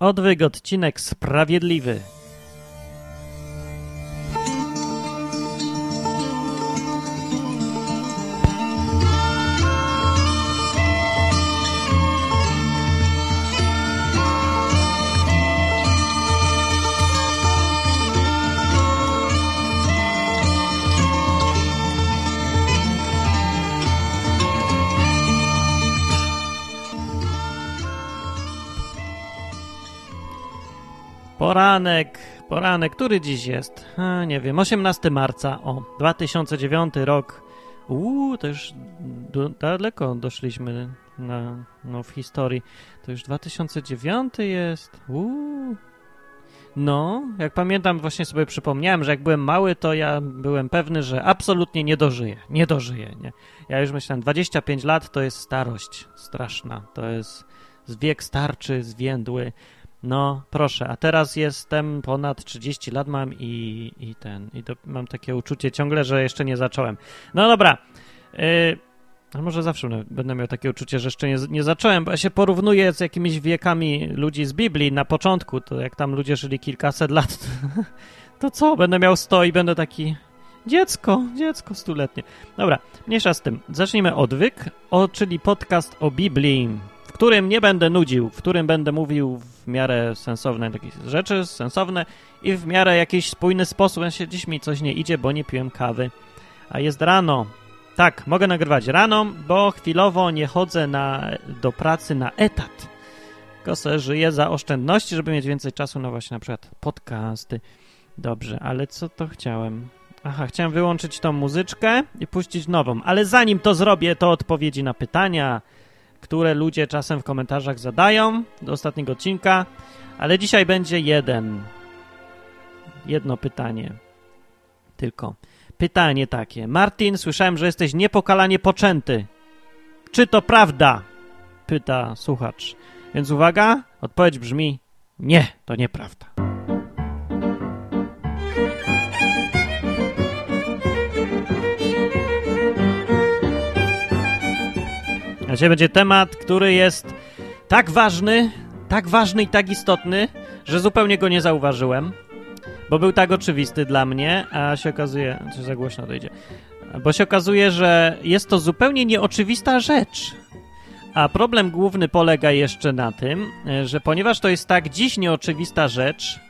Odwyk, odcinek sprawiedliwy. Poranek, poranek, który dziś jest? Nie wiem, 18 marca, o, 2009 rok. Uuu, to już daleko doszliśmy na, no, w historii. To już 2009 jest. Uuu. No, jak pamiętam, właśnie sobie przypomniałem, że jak byłem mały, to ja byłem pewny, że absolutnie nie dożyję. Nie dożyję, nie. Ja już myślałem, 25 lat to jest starość straszna. To jest wiek starczy, zwiędły. No, proszę, a teraz jestem ponad 30 lat mam i, i ten, i do, mam takie uczucie ciągle, że jeszcze nie zacząłem. No dobra, yy, a może zawsze będę miał takie uczucie, że jeszcze nie, nie zacząłem, bo ja się porównuję z jakimiś wiekami ludzi z Biblii na początku, to jak tam ludzie żyli kilkaset lat, to, to co, będę miał 100 i będę taki dziecko, dziecko stuletnie. Dobra, mniejsza z tym. Zacznijmy odwyk, o, czyli podcast o Biblii którym nie będę nudził, w którym będę mówił w miarę sensowne takie rzeczy, sensowne i w miarę jakiś spójny sposób. Ja się dziś mi coś nie idzie, bo nie piłem kawy, a jest rano. Tak, mogę nagrywać rano, bo chwilowo nie chodzę na, do pracy na etat. Tylko sobie żyję za oszczędności, żeby mieć więcej czasu na właśnie na przykład podcasty. Dobrze, ale co to chciałem? Aha, chciałem wyłączyć tą muzyczkę i puścić nową, ale zanim to zrobię, to odpowiedzi na pytania które ludzie czasem w komentarzach zadają do ostatniego odcinka, ale dzisiaj będzie jeden. Jedno pytanie. Tylko. Pytanie takie. Martin, słyszałem, że jesteś niepokalanie poczęty. Czy to prawda? Pyta słuchacz. Więc uwaga, odpowiedź brzmi: Nie, to nieprawda. Dzisiaj będzie temat, który jest tak ważny, tak ważny i tak istotny, że zupełnie go nie zauważyłem, bo był tak oczywisty dla mnie, a się okazuje, czy za głośno to idzie, bo się okazuje, że jest to zupełnie nieoczywista rzecz. A problem główny polega jeszcze na tym, że ponieważ to jest tak dziś nieoczywista rzecz,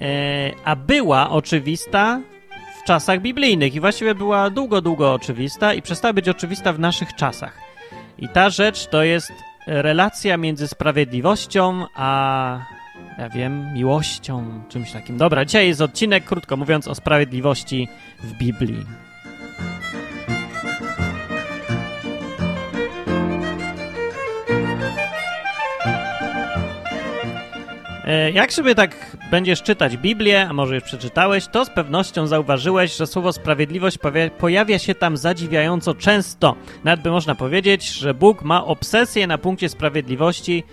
e, a była oczywista w czasach biblijnych i właściwie była długo, długo oczywista i przestała być oczywista w naszych czasach. I ta rzecz to jest relacja między sprawiedliwością a ja wiem, miłością, czymś takim. Dobra, dzisiaj jest odcinek, krótko mówiąc, o sprawiedliwości w Biblii. E, jak sobie tak będziesz czytać Biblię, a może już przeczytałeś, to z pewnością zauważyłeś, że słowo sprawiedliwość pojawia się tam zadziwiająco często. Nawet by można powiedzieć, że Bóg ma obsesję na punkcie sprawiedliwości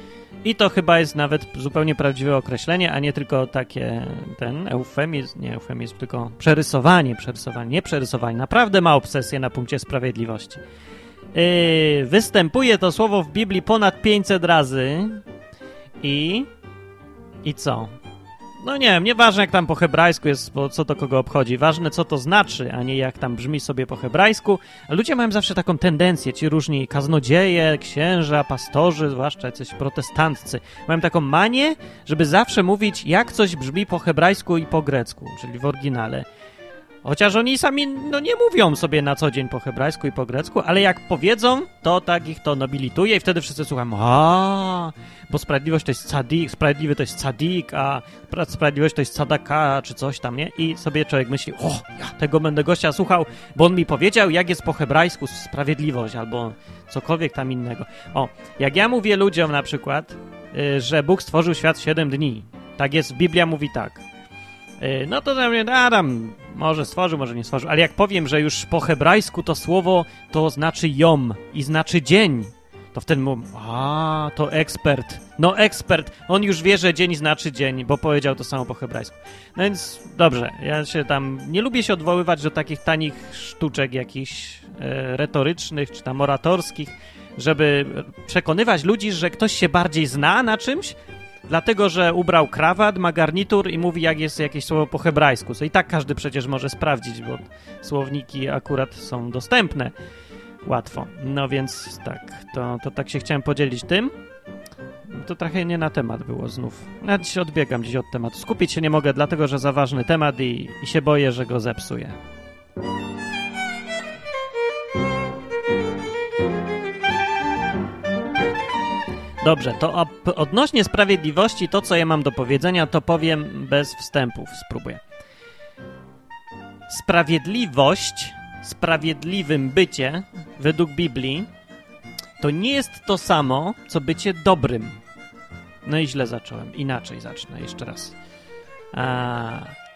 i to chyba jest nawet zupełnie prawdziwe określenie, a nie tylko takie ten eufemizm, nie eufemizm, tylko przerysowanie, przerysowanie, nie przerysowanie. Naprawdę ma obsesję na punkcie sprawiedliwości. Yy, występuje to słowo w Biblii ponad 500 razy i i co? No nie wiem, nieważne jak tam po hebrajsku jest, bo co to kogo obchodzi. Ważne co to znaczy, a nie jak tam brzmi sobie po hebrajsku. Ludzie mają zawsze taką tendencję, ci różni kaznodzieje, księża, pastorzy, zwłaszcza jacyś protestanccy, mają taką manię, żeby zawsze mówić jak coś brzmi po hebrajsku i po grecku, czyli w oryginale. Chociaż oni sami no, nie mówią sobie na co dzień po hebrajsku i po grecku, ale jak powiedzą, to tak ich to nobilituje i wtedy wszyscy słuchają, a bo sprawiedliwość to jest cadik, sprawiedliwy to jest cadik, a sprawiedliwość to jest cadaka, czy coś tam, nie? I sobie człowiek myśli, o, ja tego będę gościa słuchał, bo on mi powiedział, jak jest po hebrajsku sprawiedliwość, albo cokolwiek tam innego. O, jak ja mówię ludziom na przykład, y, że Bóg stworzył świat w 7 dni, tak jest, Biblia mówi tak, y, no to dla mnie, Adam, może stworzył, może nie stworzył, ale jak powiem, że już po hebrajsku to słowo to znaczy jom i znaczy dzień, to wtedy mu, a, to ekspert. No ekspert, on już wie, że dzień znaczy dzień, bo powiedział to samo po hebrajsku. No więc dobrze, ja się tam, nie lubię się odwoływać do takich tanich sztuczek jakichś e, retorycznych, czy tam oratorskich, żeby przekonywać ludzi, że ktoś się bardziej zna na czymś, dlatego że ubrał krawat, ma garnitur i mówi, jak jest jakieś słowo po hebrajsku. Co i tak każdy przecież może sprawdzić, bo słowniki akurat są dostępne łatwo. No więc tak, to, to tak się chciałem podzielić tym. To trochę nie na temat było znów. Ja dziś odbiegam dziś od tematu. Skupić się nie mogę, dlatego że za ważny temat i, i się boję, że go zepsuję. Dobrze, to odnośnie sprawiedliwości, to co ja mam do powiedzenia, to powiem bez wstępów. Spróbuję. Sprawiedliwość, sprawiedliwym bycie, według Biblii, to nie jest to samo, co bycie dobrym. No i źle zacząłem. Inaczej zacznę jeszcze raz.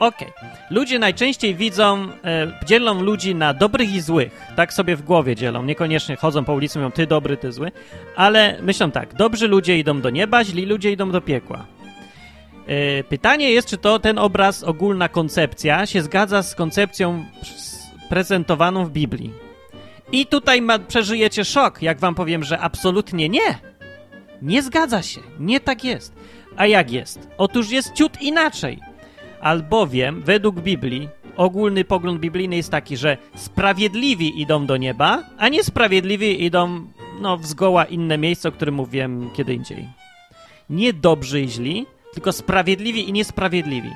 Okej. Okay. Ludzie najczęściej widzą, e, dzielą ludzi na dobrych i złych. Tak sobie w głowie dzielą. Niekoniecznie chodzą po ulicy, mówią ty dobry, ty zły. Ale myślą tak, dobrzy ludzie idą do nieba, źli ludzie idą do piekła. E, pytanie jest, czy to ten obraz, ogólna koncepcja się zgadza z koncepcją prezentowaną w Biblii. I tutaj ma, przeżyjecie szok, jak wam powiem, że absolutnie nie. Nie zgadza się. Nie tak jest. A jak jest? Otóż jest ciut inaczej. Albowiem, według Biblii, ogólny pogląd biblijny jest taki, że sprawiedliwi idą do nieba, a niesprawiedliwi idą no, w zgoła inne miejsce, o którym mówiłem kiedy indziej. Nie dobrzy i źli, tylko sprawiedliwi i niesprawiedliwi.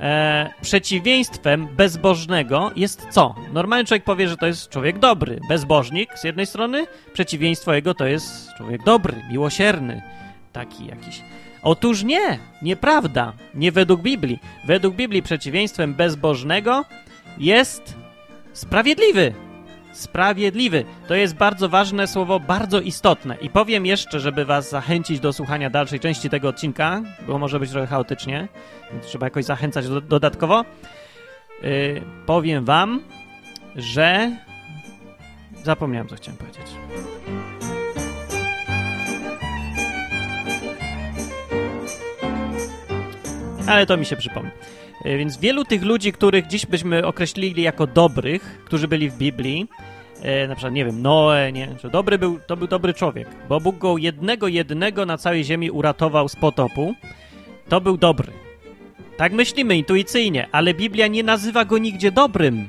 E, przeciwieństwem bezbożnego jest co? Normalny człowiek powie, że to jest człowiek dobry. Bezbożnik z jednej strony, przeciwieństwo jego to jest człowiek dobry, miłosierny, taki jakiś. Otóż nie, nieprawda, nie według Biblii. Według Biblii przeciwieństwem bezbożnego jest sprawiedliwy. Sprawiedliwy. To jest bardzo ważne słowo, bardzo istotne. I powiem jeszcze, żeby was zachęcić do słuchania dalszej części tego odcinka, bo może być trochę chaotycznie, więc trzeba jakoś zachęcać do, dodatkowo. Yy, powiem wam, że... Zapomniałem, co chciałem powiedzieć. Ale to mi się przypomni. E, więc wielu tych ludzi, których dziś byśmy określili jako dobrych, którzy byli w Biblii, e, na przykład, nie wiem, Noe, nie, że dobry był, to był dobry człowiek, bo Bóg go jednego, jednego na całej ziemi uratował z potopu, to był dobry. Tak myślimy intuicyjnie, ale Biblia nie nazywa go nigdzie dobrym.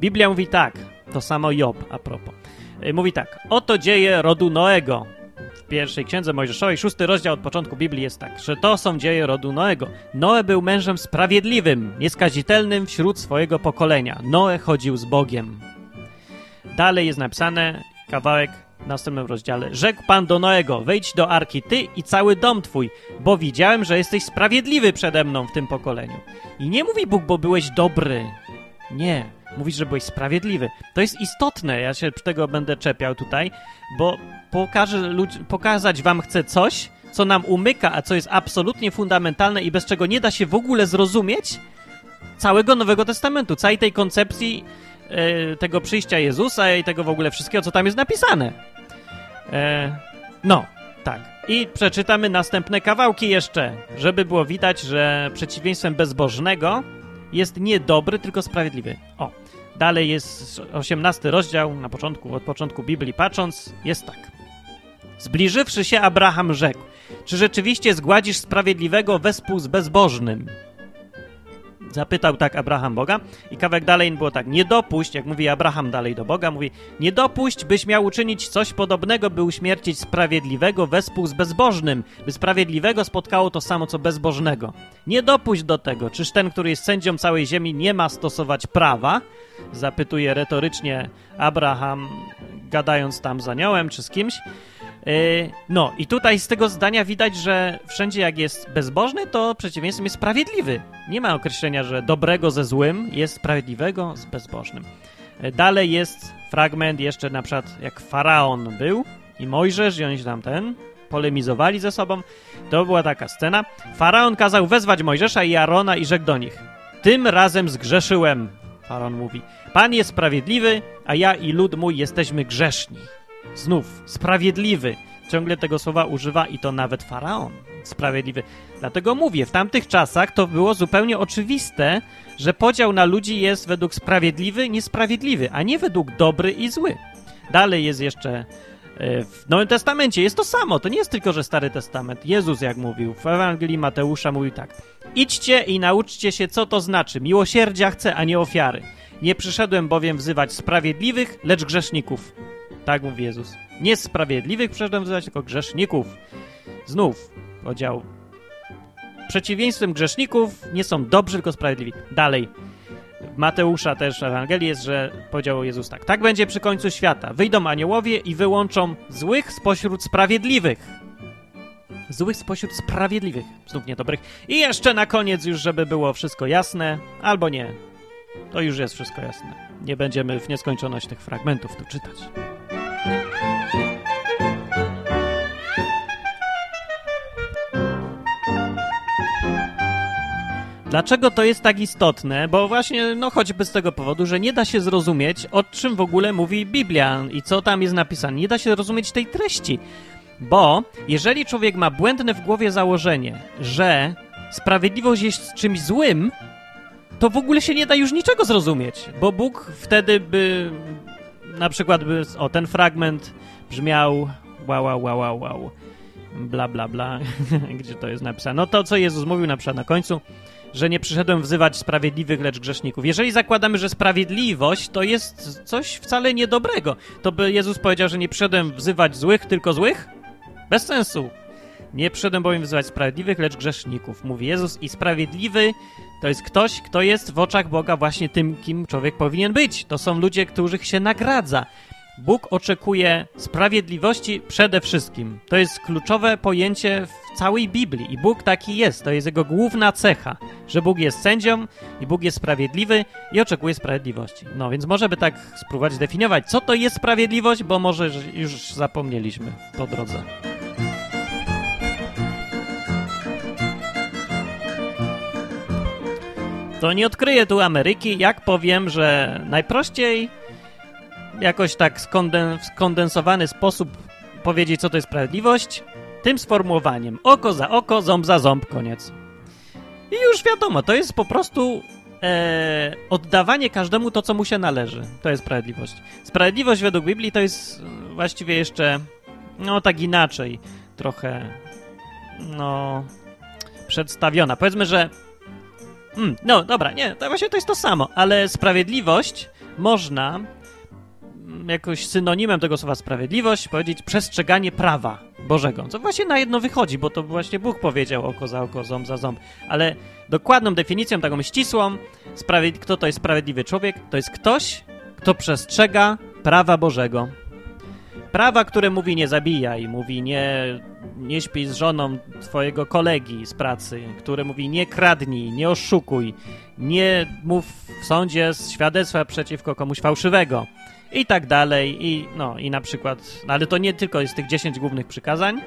Biblia mówi tak, to samo Job a propos. E, mówi tak, oto dzieje rodu Noego pierwszej księdze Mojżeszowej, szósty rozdział od początku Biblii jest tak, że to są dzieje rodu Noego. Noe był mężem sprawiedliwym, nieskazitelnym wśród swojego pokolenia. Noe chodził z Bogiem. Dalej jest napisane kawałek w następnym rozdziale. Rzekł Pan do Noego, wejdź do arki ty i cały dom twój, bo widziałem, że jesteś sprawiedliwy przede mną w tym pokoleniu. I nie mówi Bóg, bo byłeś dobry. Nie. Mówisz, że byłeś sprawiedliwy. To jest istotne, ja się tego będę czepiał tutaj, bo pokażę, pokazać wam chcę coś, co nam umyka, a co jest absolutnie fundamentalne i bez czego nie da się w ogóle zrozumieć całego Nowego Testamentu, całej tej koncepcji e, tego przyjścia Jezusa i tego w ogóle wszystkiego, co tam jest napisane. E, no, tak. I przeczytamy następne kawałki jeszcze, żeby było widać, że przeciwieństwem bezbożnego jest nie dobry, tylko sprawiedliwy. O, dalej jest 18 rozdział, na początku, od początku Biblii patrząc, jest tak. Zbliżywszy się, Abraham rzekł: Czy rzeczywiście zgładzisz sprawiedliwego wespół z bezbożnym? Zapytał tak Abraham Boga i kawałek dalej było tak, nie dopuść, jak mówi Abraham dalej do Boga, mówi, nie dopuść, byś miał uczynić coś podobnego, by uśmiercić sprawiedliwego wespół z bezbożnym, by sprawiedliwego spotkało to samo, co bezbożnego. Nie dopuść do tego, czyż ten, który jest sędzią całej ziemi, nie ma stosować prawa? Zapytuje retorycznie Abraham, gadając tam z aniołem czy z kimś. Yy, no i tutaj z tego zdania widać, że wszędzie jak jest bezbożny, to przeciwieństwem jest sprawiedliwy. Nie ma określenia, że dobrego ze złym jest sprawiedliwego z bezbożnym. Yy, dalej jest fragment jeszcze na przykład jak Faraon był i Mojżesz i oni tam ten polemizowali ze sobą. To była taka scena. Faraon kazał wezwać Mojżesza i Arona i rzekł do nich Tym razem zgrzeszyłem, Faraon mówi. Pan jest sprawiedliwy, a ja i lud mój jesteśmy grzeszni. Znów, sprawiedliwy. Ciągle tego słowa używa i to nawet faraon. Sprawiedliwy. Dlatego mówię, w tamtych czasach to było zupełnie oczywiste, że podział na ludzi jest według sprawiedliwy, niesprawiedliwy, a nie według dobry i zły. Dalej jest jeszcze E, w Nowym Testamencie jest to samo. To nie jest tylko, że Stary Testament. Jezus, jak mówił, w Ewangelii Mateusza mówił tak. Idźcie i nauczcie się, co to znaczy. Miłosierdzia chcę, a nie ofiary. Nie przyszedłem bowiem wzywać sprawiedliwych, lecz grzeszników. Tak mówi Jezus. Nie sprawiedliwych przyszedłem wzywać, tylko grzeszników. Znów podział. Przeciwieństwem grzeszników nie są dobrzy, tylko sprawiedliwi. Dalej. Mateusza też w Ewangelii jest, że powiedział Jezus tak. Tak będzie przy końcu świata. Wyjdą aniołowie i wyłączą złych spośród sprawiedliwych. Złych spośród sprawiedliwych. Znów niedobrych. I jeszcze na koniec już, żeby było wszystko jasne, albo nie. To już jest wszystko jasne. Nie będziemy w nieskończoność tych fragmentów tu czytać. Dlaczego to jest tak istotne? Bo właśnie, no choćby z tego powodu, że nie da się zrozumieć, o czym w ogóle mówi Biblia i co tam jest napisane. Nie da się zrozumieć tej treści. Bo jeżeli człowiek ma błędne w głowie założenie, że sprawiedliwość jest czymś złym, to w ogóle się nie da już niczego zrozumieć, bo Bóg wtedy by na przykład by, o ten fragment brzmiał wow, wow, wow, wow, wow bla, bla, bla, gdzie to jest napisane. No to, co Jezus mówił na przykład na końcu, że nie przyszedłem wzywać sprawiedliwych, lecz grzeszników. Jeżeli zakładamy, że sprawiedliwość to jest coś wcale niedobrego, to by Jezus powiedział, że nie przyszedłem wzywać złych, tylko złych? Bez sensu. Nie przyszedłem bowiem wzywać sprawiedliwych, lecz grzeszników, mówi Jezus. I sprawiedliwy to jest ktoś, kto jest w oczach Boga właśnie tym, kim człowiek powinien być. To są ludzie, których się nagradza. Bóg oczekuje sprawiedliwości przede wszystkim. To jest kluczowe pojęcie w całej Biblii i Bóg taki jest. To jest jego główna cecha, że Bóg jest sędzią i Bóg jest sprawiedliwy i oczekuje sprawiedliwości. No więc może by tak spróbować zdefiniować, co to jest sprawiedliwość, bo może już zapomnieliśmy po drodze. To nie odkryję tu Ameryki, jak powiem, że najprościej jakoś tak skonden w skondensowany sposób powiedzieć, co to jest sprawiedliwość, tym sformułowaniem oko za oko, ząb za ząb, koniec. I już wiadomo, to jest po prostu e, oddawanie każdemu to, co mu się należy. To jest sprawiedliwość. Sprawiedliwość według Biblii to jest właściwie jeszcze, no tak inaczej, trochę, no, przedstawiona. Powiedzmy, że Hmm, no dobra, nie, to właśnie to jest to samo, ale sprawiedliwość można jakoś synonimem tego słowa sprawiedliwość powiedzieć przestrzeganie prawa Bożego. Co właśnie na jedno wychodzi, bo to właśnie Bóg powiedział oko za oko, ząb za ząb. Ale dokładną definicją, taką ścisłą, kto to jest sprawiedliwy człowiek, to jest ktoś, kto przestrzega prawa Bożego. Prawa, które mówi nie zabijaj, mówi nie, nie śpij z żoną twojego kolegi z pracy, które mówi nie kradnij, nie oszukuj, nie mów w sądzie świadectwa przeciwko komuś fałszywego i tak dalej, i no, i na przykład, no, ale to nie tylko jest tych 10 głównych przykazań,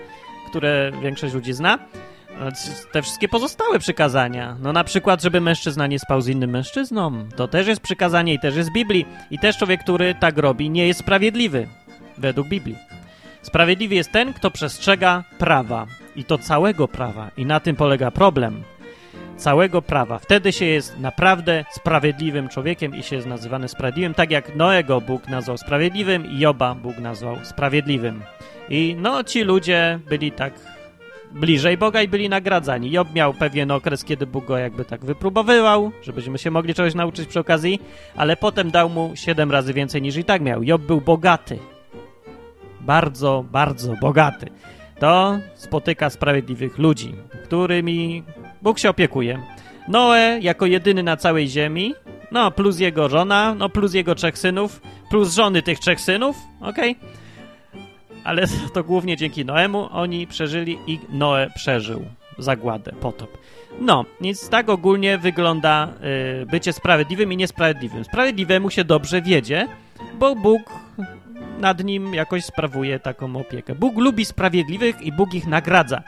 które większość ludzi zna, te wszystkie pozostałe przykazania. No na przykład, żeby mężczyzna nie spał z innym mężczyzną. To też jest przykazanie i też jest Biblii. I też człowiek, który tak robi, nie jest sprawiedliwy. Według Biblii. Sprawiedliwy jest ten, kto przestrzega prawa. I to całego prawa. I na tym polega problem całego prawa. Wtedy się jest naprawdę sprawiedliwym człowiekiem i się jest nazywany sprawiedliwym, tak jak Noego Bóg nazwał sprawiedliwym i Joba Bóg nazwał sprawiedliwym. I no, ci ludzie byli tak bliżej Boga i byli nagradzani. Job miał pewien okres, kiedy Bóg go jakby tak wypróbowywał, żebyśmy się mogli czegoś nauczyć przy okazji, ale potem dał mu siedem razy więcej niż i tak miał. Job był bogaty. Bardzo, bardzo bogaty. To spotyka sprawiedliwych ludzi, którymi Bóg się opiekuje. Noe jako jedyny na całej ziemi, no plus jego żona, no plus jego trzech synów, plus żony tych trzech synów, okej? Okay? Ale to głównie dzięki Noemu oni przeżyli i Noe przeżył zagładę, potop. No, więc tak ogólnie wygląda y, bycie sprawiedliwym i niesprawiedliwym. Sprawiedliwemu się dobrze wiedzie, bo Bóg nad nim jakoś sprawuje taką opiekę. Bóg lubi sprawiedliwych i Bóg ich nagradza.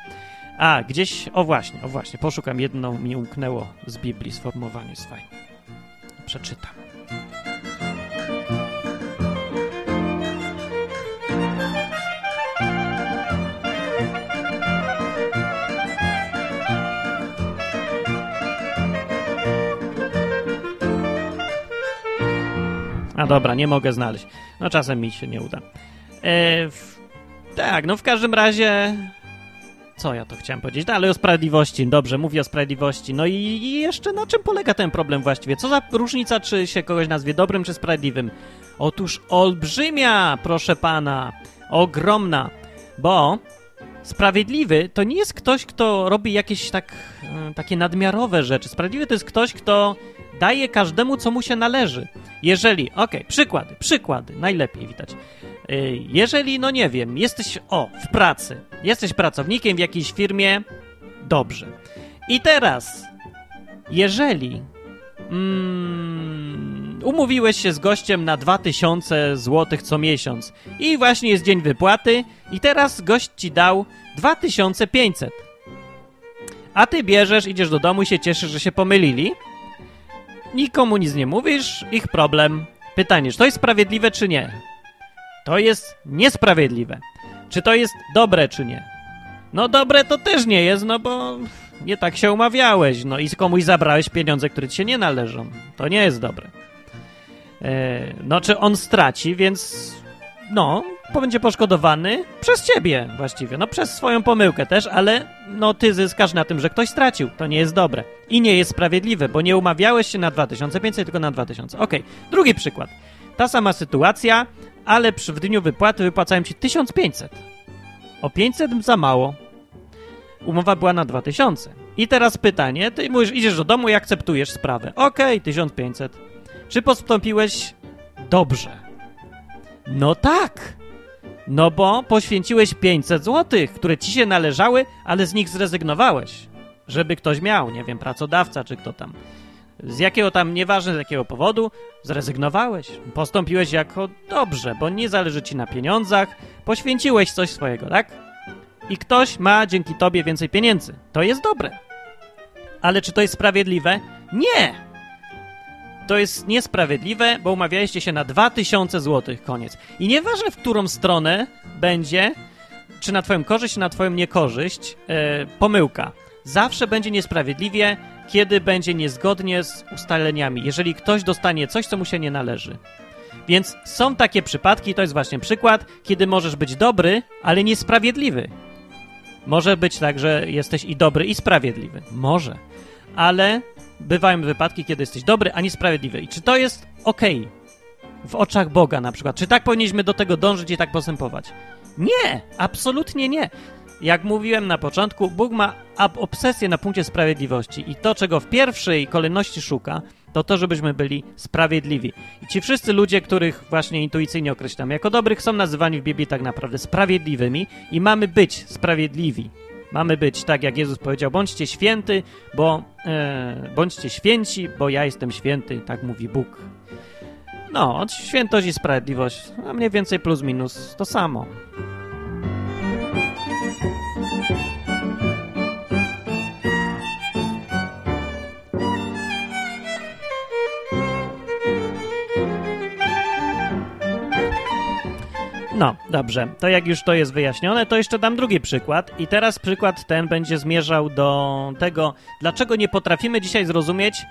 A, gdzieś, o właśnie, o właśnie, poszukam, jedno mi umknęło z Biblii, sformułowanie jest. Przeczytam. A dobra, nie mogę znaleźć. No czasem mi się nie uda. E, w Tak, no w każdym razie. Co ja to chciałem powiedzieć? Dalej o sprawiedliwości. Dobrze, mówię o sprawiedliwości. No i, i jeszcze na czym polega ten problem właściwie? Co za różnica, czy się kogoś nazwie dobrym, czy sprawiedliwym? Otóż olbrzymia, proszę pana. Ogromna. Bo sprawiedliwy to nie jest ktoś, kto robi jakieś tak, e, takie nadmiarowe rzeczy. Sprawiedliwy to jest ktoś, kto daje każdemu, co mu się należy. Jeżeli, okej, okay, przykłady, przykłady, najlepiej widać. Y, jeżeli, no nie wiem, jesteś, o, w pracy, jesteś pracownikiem w jakiejś firmie, dobrze. I teraz, jeżeli mm, umówiłeś się z gościem na 2000 zł co miesiąc i właśnie jest dzień wypłaty i teraz gość ci dał 2500. A ty bierzesz, idziesz do domu i się cieszysz, że się pomylili. Nikomu nic nie mówisz, ich problem. Pytanie, czy to jest sprawiedliwe, czy nie? To jest niesprawiedliwe. Czy to jest dobre, czy nie? No dobre to też nie jest, no bo nie tak się umawiałeś, no i komuś zabrałeś pieniądze, które ci się nie należą. To nie jest dobre. E, no czy on straci, więc no, będzie poszkodowany przez ciebie właściwie, no przez swoją pomyłkę też, ale no ty zyskasz na tym, że ktoś stracił. To nie jest dobre. I nie jest sprawiedliwe, bo nie umawiałeś się na 2500, tylko na 2000. Okej, okay. drugi przykład. Ta sama sytuacja, ale przy, w dniu wypłaty wypłacałem ci 1500. O 500 za mało. Umowa była na 2000. I teraz pytanie, ty mówisz, idziesz do domu i akceptujesz sprawę. Okej, okay, 1500. Czy postąpiłeś dobrze? No tak. No bo poświęciłeś 500 zł, które ci się należały, ale z nich zrezygnowałeś. Żeby ktoś miał, nie wiem, pracodawca czy kto tam. Z jakiego tam, nieważne z jakiego powodu, zrezygnowałeś. Postąpiłeś jako dobrze, bo nie zależy ci na pieniądzach, poświęciłeś coś swojego, tak? I ktoś ma dzięki tobie więcej pieniędzy. To jest dobre. Ale czy to jest sprawiedliwe? Nie! To jest niesprawiedliwe, bo umawialiście się na 2000 zł, koniec. I nieważne, w którą stronę będzie, czy na twoją korzyść, czy na twoją niekorzyść, yy, pomyłka. Zawsze będzie niesprawiedliwie, kiedy będzie niezgodnie z ustaleniami, jeżeli ktoś dostanie coś, co mu się nie należy. Więc są takie przypadki, to jest właśnie przykład, kiedy możesz być dobry, ale niesprawiedliwy. Może być tak, że jesteś i dobry, i sprawiedliwy. Może. Ale bywają wypadki, kiedy jesteś dobry, a niesprawiedliwy. I czy to jest ok w oczach Boga na przykład? Czy tak powinniśmy do tego dążyć i tak postępować? Nie, absolutnie nie. Jak mówiłem na początku, Bóg ma obsesję na punkcie sprawiedliwości i to, czego w pierwszej kolejności szuka, to to, żebyśmy byli sprawiedliwi. I ci wszyscy ludzie, których właśnie intuicyjnie określamy jako dobrych, są nazywani w Biblii tak naprawdę sprawiedliwymi i mamy być sprawiedliwi. Mamy być tak, jak Jezus powiedział, bądźcie święty, bo e, bądźcie święci, bo ja jestem święty, tak mówi Bóg. No, świętość i sprawiedliwość, a mniej więcej plus minus to samo. No, dobrze. To jak już to jest wyjaśnione, to jeszcze dam drugi przykład. I teraz przykład ten będzie zmierzał do tego, dlaczego nie potrafimy dzisiaj zrozumieć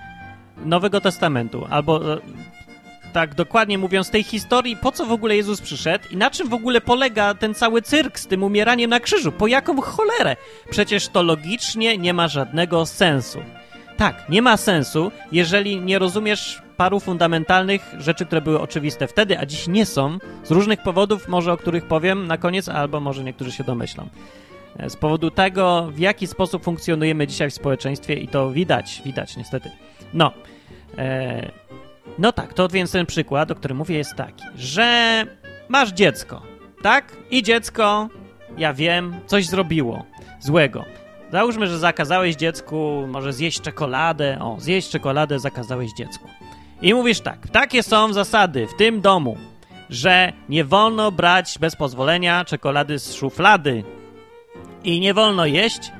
Nowego Testamentu. Albo e, tak dokładnie mówiąc, tej historii, po co w ogóle Jezus przyszedł i na czym w ogóle polega ten cały cyrk z tym umieraniem na krzyżu. Po jaką cholerę? Przecież to logicznie nie ma żadnego sensu. Tak, nie ma sensu, jeżeli nie rozumiesz paru fundamentalnych rzeczy, które były oczywiste wtedy, a dziś nie są, z różnych powodów, może o których powiem na koniec, albo może niektórzy się domyślą. E, z powodu tego, w jaki sposób funkcjonujemy dzisiaj w społeczeństwie i to widać, widać niestety. No, e, no tak, to więc ten przykład, o którym mówię, jest taki, że masz dziecko, tak? I dziecko, ja wiem, coś zrobiło złego. Załóżmy, że zakazałeś dziecku może zjeść czekoladę. O, zjeść czekoladę zakazałeś dziecku. I mówisz tak, takie są zasady w tym domu, że nie wolno brać bez pozwolenia czekolady z szuflady i nie wolno jeść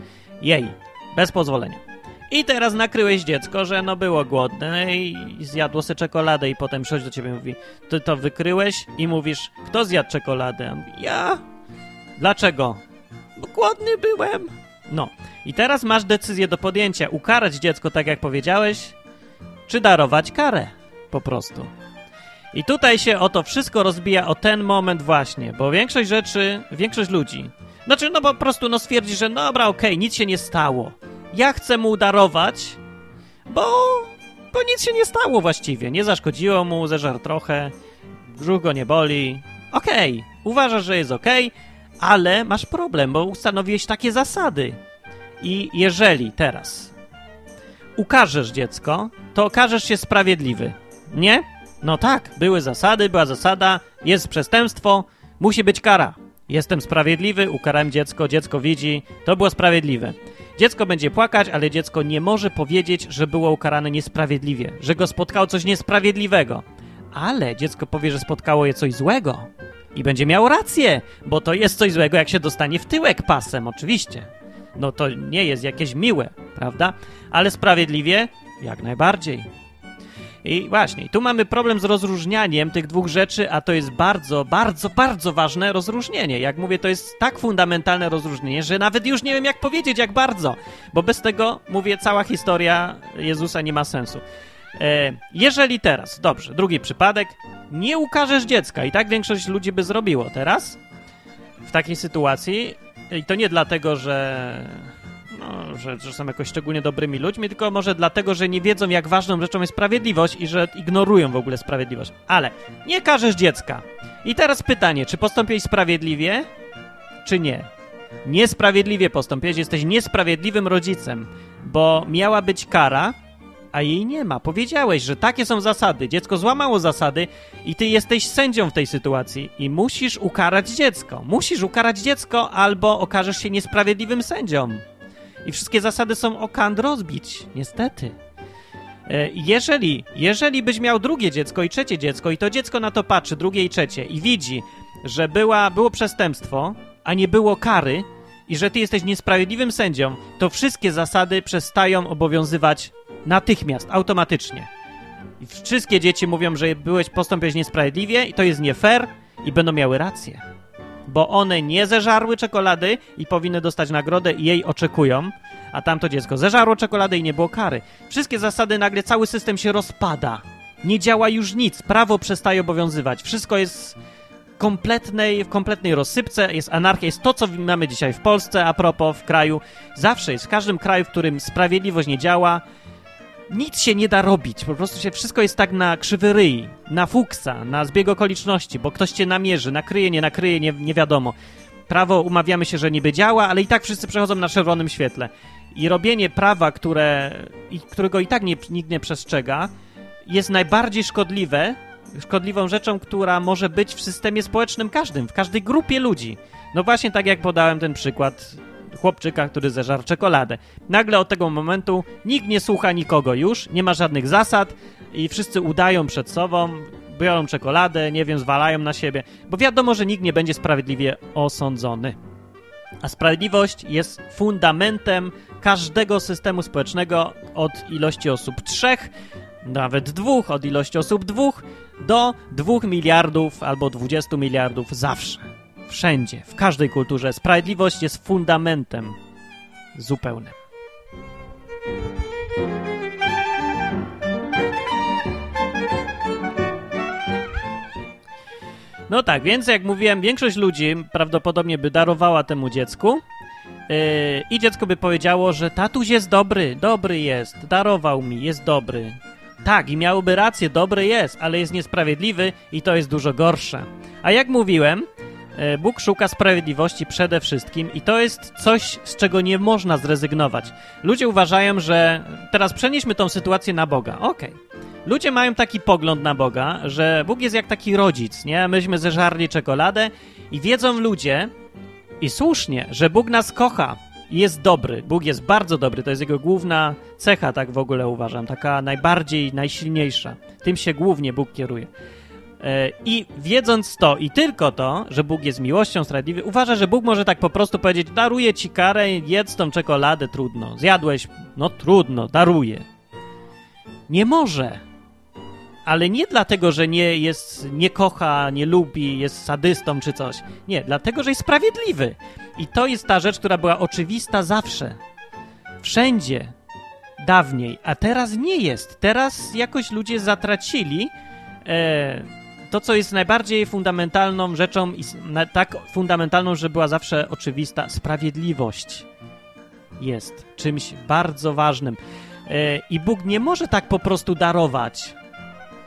jej bez pozwolenia. I teraz nakryłeś dziecko, że no było głodne i zjadło sobie czekoladę i potem przychodzi do ciebie i mówi, ty to wykryłeś i mówisz, kto zjadł czekoladę? Ja. Dlaczego? Bo głodny byłem. No. I teraz masz decyzję do podjęcia. Ukarać dziecko, tak jak powiedziałeś, czy darować karę po prostu. I tutaj się o to wszystko rozbija o ten moment właśnie, bo większość rzeczy, większość ludzi, znaczy no po prostu no stwierdzi, że no dobra, okej, okay, nic się nie stało. Ja chcę mu darować, bo, bo nic się nie stało właściwie. Nie zaszkodziło mu, zeżar trochę, brzuch go nie boli. Okej, okay, uważasz, że jest okej, okay, ale masz problem, bo ustanowiłeś takie zasady. I jeżeli teraz ukażesz dziecko, to okażesz się sprawiedliwy. Nie? No tak, były zasady, była zasada, jest przestępstwo, musi być kara. Jestem sprawiedliwy, ukarałem dziecko, dziecko widzi, to było sprawiedliwe. Dziecko będzie płakać, ale dziecko nie może powiedzieć, że było ukarane niesprawiedliwie, że go spotkało coś niesprawiedliwego. Ale dziecko powie, że spotkało je coś złego. I będzie miało rację, bo to jest coś złego, jak się dostanie w tyłek pasem, oczywiście. No to nie jest jakieś miłe, prawda? Ale sprawiedliwie jak najbardziej. I właśnie, tu mamy problem z rozróżnianiem tych dwóch rzeczy, a to jest bardzo, bardzo, bardzo ważne rozróżnienie. Jak mówię, to jest tak fundamentalne rozróżnienie, że nawet już nie wiem, jak powiedzieć, jak bardzo, bo bez tego, mówię, cała historia Jezusa nie ma sensu. E, jeżeli teraz, dobrze, drugi przypadek, nie ukażesz dziecka, i tak większość ludzi by zrobiło teraz, w takiej sytuacji, i to nie dlatego, że no, że, że są jakoś szczególnie dobrymi ludźmi, tylko może dlatego, że nie wiedzą, jak ważną rzeczą jest sprawiedliwość i że ignorują w ogóle sprawiedliwość. Ale nie każesz dziecka. I teraz pytanie, czy postąpiłeś sprawiedliwie, czy nie? Niesprawiedliwie postąpiłeś, jesteś niesprawiedliwym rodzicem, bo miała być kara, a jej nie ma. Powiedziałeś, że takie są zasady. Dziecko złamało zasady i ty jesteś sędzią w tej sytuacji i musisz ukarać dziecko. Musisz ukarać dziecko albo okażesz się niesprawiedliwym sędzią. I wszystkie zasady są o kant rozbić, niestety. E, jeżeli, jeżeli byś miał drugie dziecko i trzecie dziecko i to dziecko na to patrzy, drugie i trzecie i widzi, że była, było przestępstwo, a nie było kary i że ty jesteś niesprawiedliwym sędzią, to wszystkie zasady przestają obowiązywać natychmiast, automatycznie. I wszystkie dzieci mówią, że byłeś postąpiłeś niesprawiedliwie i to jest nie fair i będą miały rację bo one nie zeżarły czekolady i powinny dostać nagrodę i jej oczekują, a tamto dziecko zeżarło czekoladę i nie było kary. Wszystkie zasady, nagle cały system się rozpada. Nie działa już nic, prawo przestaje obowiązywać. Wszystko jest kompletnej, w kompletnej rozsypce, jest anarchia, jest to, co mamy dzisiaj w Polsce, a propos w kraju. Zawsze jest, w każdym kraju, w którym sprawiedliwość nie działa, nic się nie da robić. Po prostu się wszystko jest tak na krzywy ryj, na fuksa, na zbieg okoliczności, bo ktoś cię namierzy, nakryje, nie nakryje, nie, nie wiadomo. Prawo umawiamy się, że niby działa, ale i tak wszyscy przechodzą na czerwonym świetle. I robienie prawa, które, którego i tak nie, nikt nie przestrzega, jest najbardziej szkodliwe, szkodliwą rzeczą, która może być w systemie społecznym każdym, w każdej grupie ludzi. No właśnie tak jak podałem ten przykład chłopczyka, który zeżarł czekoladę. Nagle od tego momentu nikt nie słucha nikogo już, nie ma żadnych zasad i wszyscy udają przed sobą, biorą czekoladę, nie wiem, zwalają na siebie, bo wiadomo, że nikt nie będzie sprawiedliwie osądzony. A sprawiedliwość jest fundamentem każdego systemu społecznego od ilości osób trzech, nawet dwóch, od ilości osób dwóch do dwóch miliardów albo dwudziestu miliardów zawsze. Wszędzie, w każdej kulturze sprawiedliwość jest fundamentem zupełnym. No tak, więc jak mówiłem, większość ludzi prawdopodobnie by darowała temu dziecku yy, i dziecko by powiedziało, że tatuś jest dobry, dobry jest, darował mi, jest dobry. Tak, i miałoby rację, dobry jest, ale jest niesprawiedliwy i to jest dużo gorsze. A jak mówiłem, Bóg szuka sprawiedliwości przede wszystkim i to jest coś, z czego nie można zrezygnować. Ludzie uważają, że teraz przenieśmy tą sytuację na Boga. Okej. Okay. Ludzie mają taki pogląd na Boga, że Bóg jest jak taki rodzic, nie? Myśmy zeżarli czekoladę i wiedzą ludzie, i słusznie, że Bóg nas kocha jest dobry. Bóg jest bardzo dobry, to jest jego główna cecha, tak w ogóle uważam, taka najbardziej, najsilniejsza. Tym się głównie Bóg kieruje. E, I wiedząc to i tylko to, że Bóg jest miłością sprawiedliwy, uważa, że Bóg może tak po prostu powiedzieć: daruję ci karę, jedz tą czekoladę, trudno. Zjadłeś, no trudno, daruję. Nie może. Ale nie dlatego, że nie jest, nie kocha, nie lubi, jest sadystą czy coś. Nie, dlatego, że jest sprawiedliwy. I to jest ta rzecz, która była oczywista zawsze. Wszędzie. Dawniej. A teraz nie jest. Teraz jakoś ludzie zatracili. E, to, co jest najbardziej fundamentalną rzeczą, tak fundamentalną, że była zawsze oczywista, sprawiedliwość jest czymś bardzo ważnym. E, I Bóg nie może tak po prostu darować.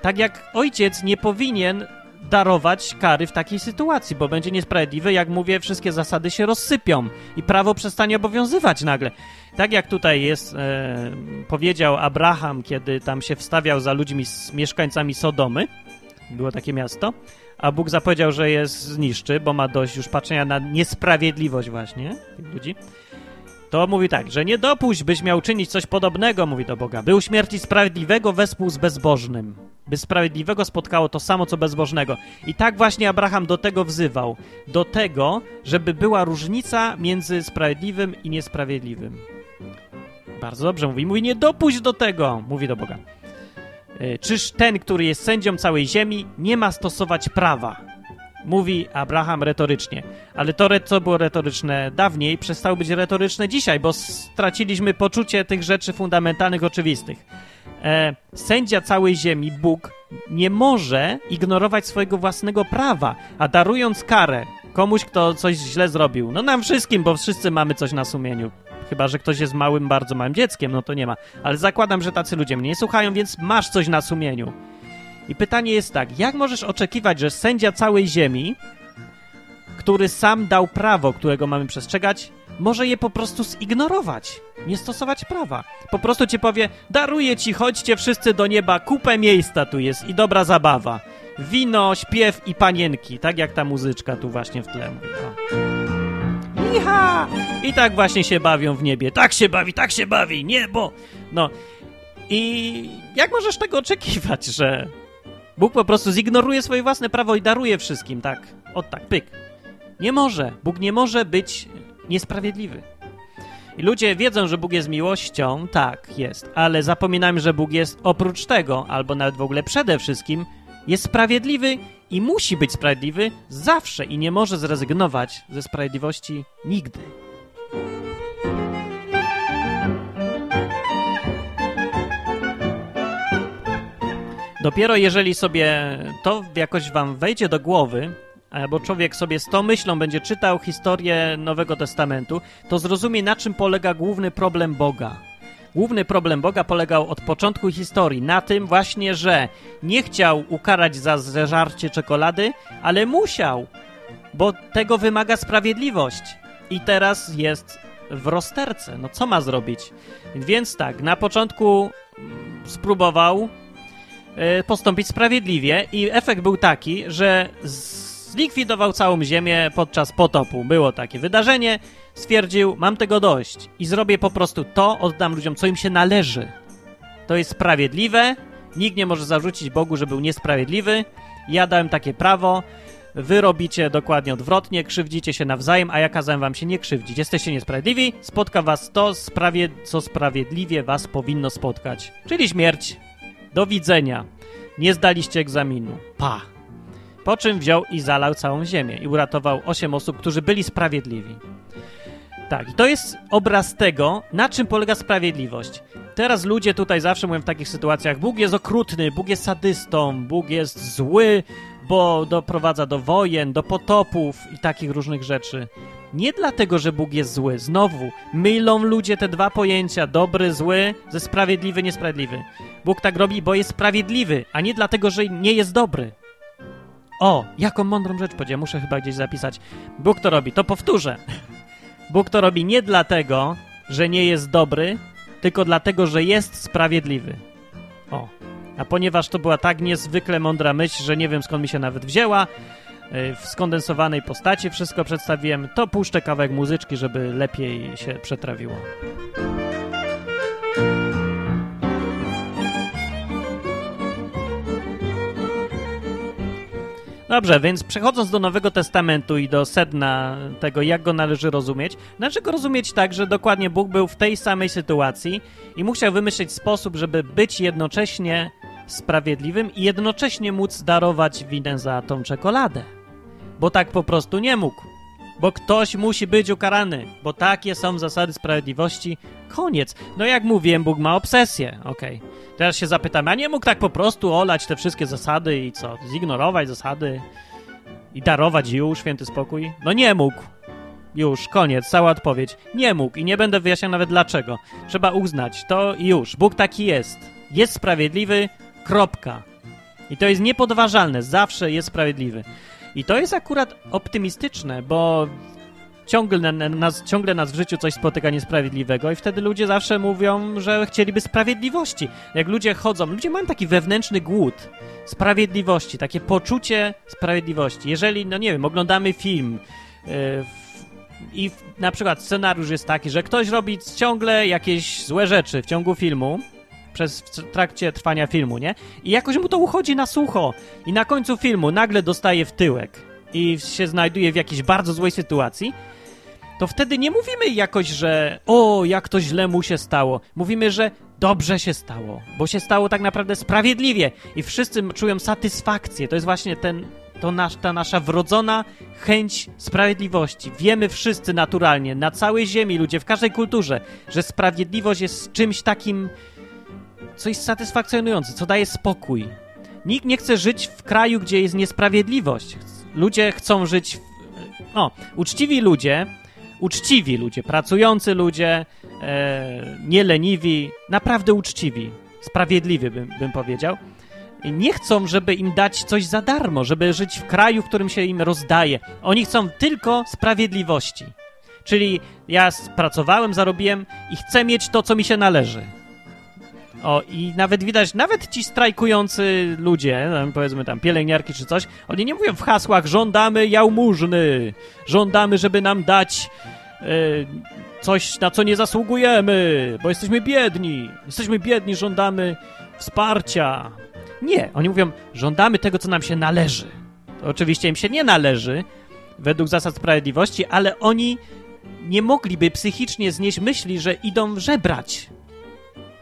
Tak jak ojciec nie powinien darować kary w takiej sytuacji, bo będzie niesprawiedliwy, jak mówię, wszystkie zasady się rozsypią i prawo przestanie obowiązywać nagle. Tak jak tutaj jest, e, powiedział Abraham, kiedy tam się wstawiał za ludźmi, z mieszkańcami Sodomy, było takie miasto, a Bóg zapowiedział, że je zniszczy, bo ma dość już patrzenia na niesprawiedliwość właśnie tych ludzi. To mówi tak, że nie dopuść, byś miał czynić coś podobnego, mówi do Boga, by uśmiercić sprawiedliwego wespół z bezbożnym by sprawiedliwego spotkało to samo, co bezbożnego. I tak właśnie Abraham do tego wzywał. Do tego, żeby była różnica między sprawiedliwym i niesprawiedliwym. Bardzo dobrze mówi. Mówi, nie dopuść do tego, mówi do Boga. E, czyż ten, który jest sędzią całej ziemi, nie ma stosować prawa? Mówi Abraham retorycznie. Ale to, co było retoryczne dawniej, przestało być retoryczne dzisiaj, bo straciliśmy poczucie tych rzeczy fundamentalnych, oczywistych e, sędzia całej ziemi, Bóg, nie może ignorować swojego własnego prawa, a darując karę komuś, kto coś źle zrobił, no nam wszystkim, bo wszyscy mamy coś na sumieniu. Chyba, że ktoś jest małym, bardzo małym dzieckiem, no to nie ma. Ale zakładam, że tacy ludzie mnie nie słuchają, więc masz coś na sumieniu. I pytanie jest tak, jak możesz oczekiwać, że sędzia całej ziemi, który sam dał prawo, którego mamy przestrzegać, może je po prostu zignorować, nie stosować prawa. Po prostu ci powie, daruję ci, chodźcie wszyscy do nieba, kupę miejsca tu jest i dobra zabawa. Wino, śpiew i panienki, tak jak ta muzyczka tu właśnie w tle mówi. O. I tak właśnie się bawią w niebie. Tak się bawi, tak się bawi, niebo! No. I jak możesz tego oczekiwać, że Bóg po prostu zignoruje swoje własne prawo i daruje wszystkim, tak? O tak, pyk. Nie może. Bóg nie może być niesprawiedliwy. I ludzie wiedzą, że Bóg jest miłością, tak, jest, ale zapominamy, że Bóg jest oprócz tego, albo nawet w ogóle przede wszystkim, jest sprawiedliwy i musi być sprawiedliwy zawsze i nie może zrezygnować ze sprawiedliwości nigdy. Dopiero jeżeli sobie to jakoś wam wejdzie do głowy, bo człowiek sobie z tą myślą będzie czytał historię Nowego Testamentu, to zrozumie, na czym polega główny problem Boga. Główny problem Boga polegał od początku historii na tym właśnie, że nie chciał ukarać za zeżarcie czekolady, ale musiał, bo tego wymaga sprawiedliwość. I teraz jest w rozterce. No co ma zrobić? Więc tak, na początku mm, spróbował e, postąpić sprawiedliwie i efekt był taki, że z Zlikwidował całą Ziemię podczas potopu. Było takie wydarzenie. Stwierdził, mam tego dość i zrobię po prostu to, oddam ludziom, co im się należy. To jest sprawiedliwe. Nikt nie może zarzucić Bogu, że był niesprawiedliwy. Ja dałem takie prawo. Wy robicie dokładnie odwrotnie, krzywdzicie się nawzajem, a ja kazałem wam się nie krzywdzić. Jesteście niesprawiedliwi, spotka was to, sprawie, co sprawiedliwie was powinno spotkać. Czyli śmierć. Do widzenia. Nie zdaliście egzaminu. Pa. Po czym wziął i zalał całą ziemię i uratował osiem osób, którzy byli sprawiedliwi. Tak, i to jest obraz tego, na czym polega sprawiedliwość. Teraz ludzie tutaj zawsze mówią w takich sytuacjach: Bóg jest okrutny, Bóg jest sadystą, Bóg jest zły, bo doprowadza do wojen, do potopów i takich różnych rzeczy. Nie dlatego, że Bóg jest zły. Znowu, mylą ludzie te dwa pojęcia, dobry, zły, ze sprawiedliwy, niesprawiedliwy. Bóg tak robi, bo jest sprawiedliwy, a nie dlatego, że nie jest dobry. O, jaką mądrą rzecz powiedziałem, muszę chyba gdzieś zapisać. Bóg to robi, to powtórzę. Bóg to robi nie dlatego, że nie jest dobry, tylko dlatego, że jest sprawiedliwy. O, a ponieważ to była tak niezwykle mądra myśl, że nie wiem skąd mi się nawet wzięła, y, w skondensowanej postaci wszystko przedstawiłem, to puszczę kawałek muzyczki, żeby lepiej się przetrawiło. Dobrze, więc przechodząc do Nowego Testamentu i do sedna tego, jak go należy rozumieć, należy go rozumieć tak, że dokładnie Bóg był w tej samej sytuacji i musiał wymyślić sposób, żeby być jednocześnie sprawiedliwym i jednocześnie móc darować winę za tą czekoladę. Bo tak po prostu nie mógł. Bo ktoś musi być ukarany, bo takie są zasady sprawiedliwości. Koniec. No jak mówiłem, Bóg ma obsesję. Okej. Okay. Teraz się zapytam, a nie mógł tak po prostu olać te wszystkie zasady i co? Zignorować zasady i darować już święty spokój? No nie mógł. Już, koniec, cała odpowiedź. Nie mógł i nie będę wyjaśniał nawet dlaczego. Trzeba uznać to i już. Bóg taki jest. Jest sprawiedliwy, kropka. I to jest niepodważalne, zawsze jest sprawiedliwy. I to jest akurat optymistyczne, bo ciągle nas, ciągle nas w życiu coś spotyka niesprawiedliwego i wtedy ludzie zawsze mówią, że chcieliby sprawiedliwości. Jak ludzie chodzą, ludzie mają taki wewnętrzny głód sprawiedliwości, takie poczucie sprawiedliwości. Jeżeli, no nie wiem, oglądamy film yy, i na przykład scenariusz jest taki, że ktoś robi ciągle jakieś złe rzeczy w ciągu filmu, przez w trakcie trwania filmu, nie? I jakoś mu to uchodzi na sucho. I na końcu filmu nagle dostaje w tyłek i się znajduje w jakiejś bardzo złej sytuacji, to wtedy nie mówimy jakoś, że o, jak to źle mu się stało. Mówimy, że dobrze się stało, bo się stało tak naprawdę sprawiedliwie i wszyscy czują satysfakcję. To jest właśnie ten, to nasz, ta nasza wrodzona chęć sprawiedliwości. Wiemy wszyscy naturalnie, na całej ziemi, ludzie, w każdej kulturze, że sprawiedliwość jest czymś takim coś satysfakcjonujące, co daje spokój. Nikt nie chce żyć w kraju, gdzie jest niesprawiedliwość. Ludzie chcą żyć. W... O, uczciwi ludzie, uczciwi ludzie, pracujący ludzie, e, nieleniwi, naprawdę uczciwi, sprawiedliwi bym, bym powiedział. Nie chcą, żeby im dać coś za darmo, żeby żyć w kraju, w którym się im rozdaje. Oni chcą tylko sprawiedliwości. Czyli ja pracowałem, zarobiłem i chcę mieć to, co mi się należy. O, i nawet widać, nawet ci strajkujący ludzie, powiedzmy tam pielęgniarki czy coś, oni nie mówią w hasłach żądamy jałmużny, żądamy, żeby nam dać e, coś, na co nie zasługujemy, bo jesteśmy biedni, jesteśmy biedni, żądamy wsparcia. Nie, oni mówią, żądamy tego, co nam się należy. To oczywiście im się nie należy, według zasad sprawiedliwości, ale oni nie mogliby psychicznie znieść myśli, że idą żebrać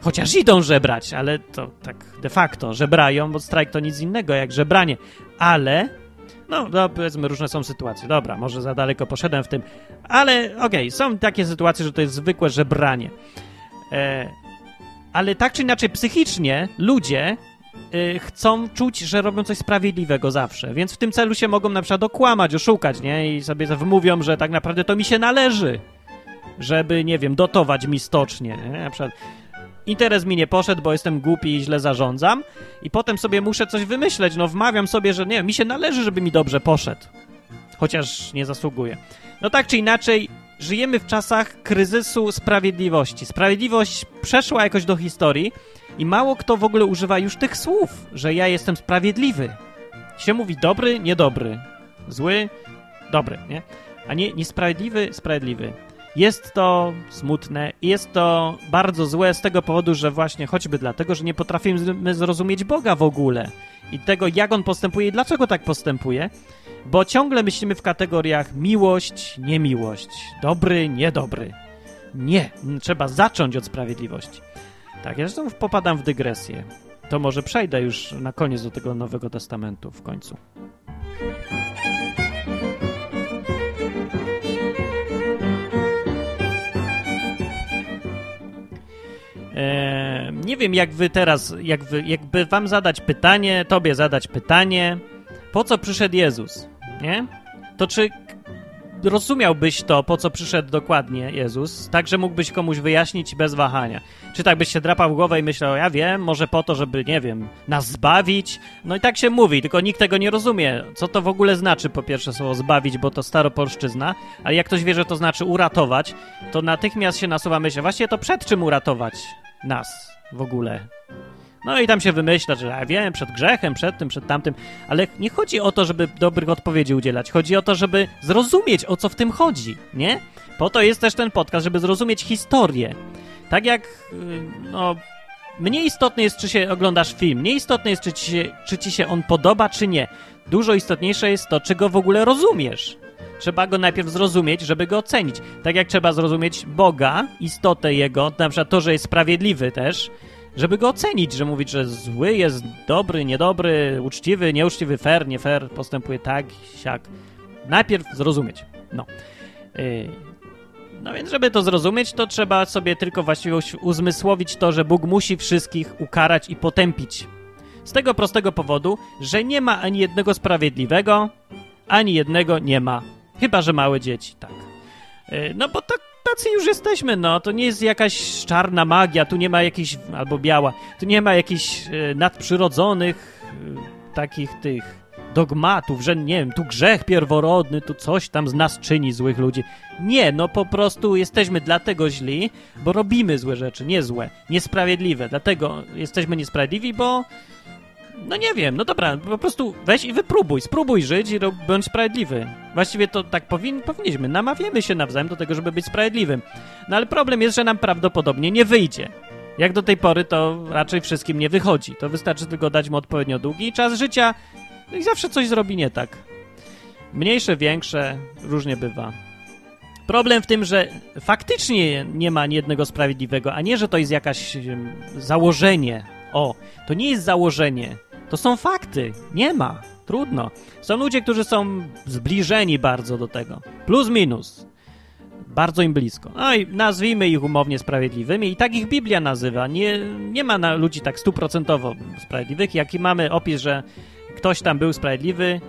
Chociaż idą żebrać, ale to tak de facto żebrają, bo strajk to nic innego jak żebranie. Ale, no, no powiedzmy, różne są sytuacje. Dobra, może za daleko poszedłem w tym, ale okej, okay, są takie sytuacje, że to jest zwykłe żebranie. E, ale tak czy inaczej, psychicznie ludzie e, chcą czuć, że robią coś sprawiedliwego zawsze, więc w tym celu się mogą na przykład okłamać, oszukać, nie? I sobie wymówią, że tak naprawdę to mi się należy, żeby, nie wiem, dotować mi stocznie, nie? Na przykład interes mi nie poszedł, bo jestem głupi i źle zarządzam i potem sobie muszę coś wymyśleć, no wmawiam sobie, że nie, mi się należy, żeby mi dobrze poszedł. Chociaż nie zasługuje. No tak czy inaczej, żyjemy w czasach kryzysu sprawiedliwości. Sprawiedliwość przeszła jakoś do historii i mało kto w ogóle używa już tych słów, że ja jestem sprawiedliwy. Się mówi dobry, niedobry, zły, dobry, nie? A nie niesprawiedliwy, sprawiedliwy. Jest to smutne i jest to bardzo złe z tego powodu, że właśnie choćby dlatego, że nie potrafimy zrozumieć Boga w ogóle i tego, jak On postępuje i dlaczego tak postępuje, bo ciągle myślimy w kategoriach miłość, niemiłość, dobry, niedobry. Nie, trzeba zacząć od sprawiedliwości. Tak, ja zresztą popadam w dygresję. To może przejdę już na koniec do tego Nowego Testamentu w końcu. Nie wiem, jak wy teraz, jak wy, jakby wam zadać pytanie, tobie zadać pytanie, po co przyszedł Jezus, nie? To czy rozumiałbyś to, po co przyszedł dokładnie Jezus, tak, że mógłbyś komuś wyjaśnić bez wahania? Czy tak byś się drapał w głowę i myślał, ja wiem, może po to, żeby, nie wiem, nas zbawić? No i tak się mówi, tylko nikt tego nie rozumie. Co to w ogóle znaczy, po pierwsze, słowo zbawić, bo to staropolszczyzna, ale jak ktoś wie, że to znaczy uratować, to natychmiast się nasuwa myśl, właśnie to przed czym uratować? Nas w ogóle. No i tam się wymyśla, że ja wiem, przed grzechem, przed tym, przed tamtym, ale nie chodzi o to, żeby dobrych odpowiedzi udzielać. Chodzi o to, żeby zrozumieć, o co w tym chodzi, nie? Po to jest też ten podcast, żeby zrozumieć historię. Tak jak, y, no, mniej istotne jest, czy się oglądasz film, mniej istotne jest, czy ci, się, czy ci się on podoba, czy nie. Dużo istotniejsze jest to, czy go w ogóle rozumiesz. Trzeba go najpierw zrozumieć, żeby go ocenić. Tak jak trzeba zrozumieć Boga, istotę Jego, na przykład to, że jest sprawiedliwy też, żeby go ocenić, że mówić, że zły jest dobry, niedobry, uczciwy, nieuczciwy, fair, nie fair, postępuje tak, siak. Najpierw zrozumieć. No. Yy, no więc, żeby to zrozumieć, to trzeba sobie tylko właściwie uzmysłowić to, że Bóg musi wszystkich ukarać i potępić. Z tego prostego powodu, że nie ma ani jednego sprawiedliwego, ani jednego nie ma. Chyba, że małe dzieci, tak. Yy, no bo tak tacy już jesteśmy, no. To nie jest jakaś czarna magia, tu nie ma jakichś, albo biała, tu nie ma jakichś e, nadprzyrodzonych e, takich tych dogmatów, że nie wiem, tu grzech pierworodny, tu coś tam z nas czyni złych ludzi. Nie, no po prostu jesteśmy dlatego źli, bo robimy złe rzeczy, nie złe, niesprawiedliwe. Dlatego jesteśmy niesprawiedliwi, bo no nie wiem, no dobra, po prostu weź i wypróbuj, spróbuj żyć i bądź sprawiedliwy. Właściwie to tak powin, powinniśmy, namawiamy się nawzajem do tego, żeby być sprawiedliwym. No ale problem jest, że nam prawdopodobnie nie wyjdzie. Jak do tej pory to raczej wszystkim nie wychodzi. To wystarczy tylko dać mu odpowiednio długi czas życia no i zawsze coś zrobi nie tak. Mniejsze, większe, różnie bywa. Problem w tym, że faktycznie nie ma jednego sprawiedliwego, a nie, że to jest jakaś założenie. O, to nie jest założenie. To są fakty. Nie ma. Trudno. Są ludzie, którzy są zbliżeni bardzo do tego. Plus, minus. Bardzo im blisko. No i nazwijmy ich umownie sprawiedliwymi i tak ich Biblia nazywa. Nie, nie ma na ludzi tak stuprocentowo sprawiedliwych, jaki mamy opis, że ktoś tam był sprawiedliwy,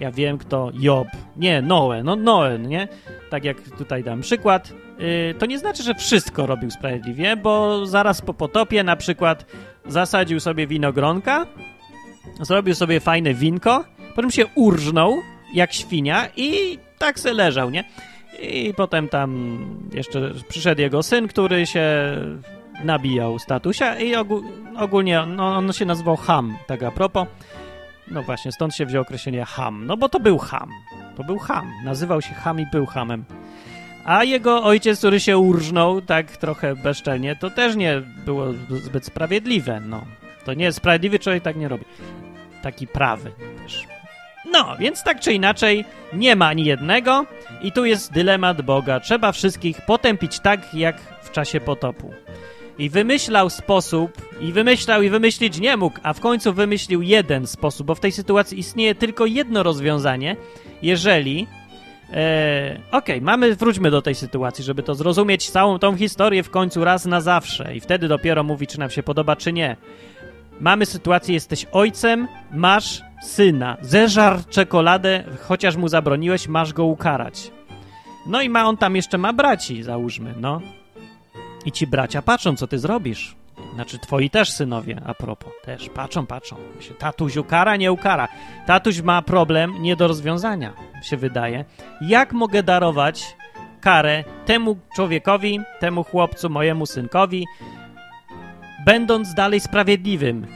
ja wiem kto, Job, nie, Noe, no Noe, nie? Tak jak tutaj dam przykład, to nie znaczy, że wszystko robił sprawiedliwie, bo zaraz po potopie na przykład zasadził sobie winogronka, zrobił sobie fajne winko, potem się urżnął jak świnia i tak se leżał, nie? I potem tam jeszcze przyszedł jego syn, który się nabijał statusia i ogólnie no, on się nazywał Ham, tak a propos. No właśnie, stąd się wziął określenie ham. No bo to był ham. To był ham. Nazywał się ham i był hamem. A jego ojciec, który się urżnął tak trochę bezczelnie, to też nie było zbyt sprawiedliwe. No, to nie sprawiedliwy człowiek, tak nie robi. Taki prawy też. No, więc tak czy inaczej, nie ma ani jednego i tu jest dylemat Boga. Trzeba wszystkich potępić tak, jak w czasie potopu i wymyślał sposób, i wymyślał, i wymyślić nie mógł, a w końcu wymyślił jeden sposób, bo w tej sytuacji istnieje tylko jedno rozwiązanie, jeżeli... E, Okej, okay, mamy, wróćmy do tej sytuacji, żeby to zrozumieć całą tą historię w końcu raz na zawsze i wtedy dopiero mówi, czy nam się podoba, czy nie. Mamy sytuację, jesteś ojcem, masz syna, zeżar czekoladę, chociaż mu zabroniłeś, masz go ukarać. No i ma on tam jeszcze ma braci, załóżmy, no. I ci bracia patrzą, co ty zrobisz. Znaczy, twoi też synowie, a propos, też patrzą, patrzą. Myślę, tatuś ukara, nie ukara. Tatuś ma problem nie do rozwiązania, się wydaje. Jak mogę darować karę temu człowiekowi, temu chłopcu, mojemu synkowi, będąc dalej sprawiedliwym?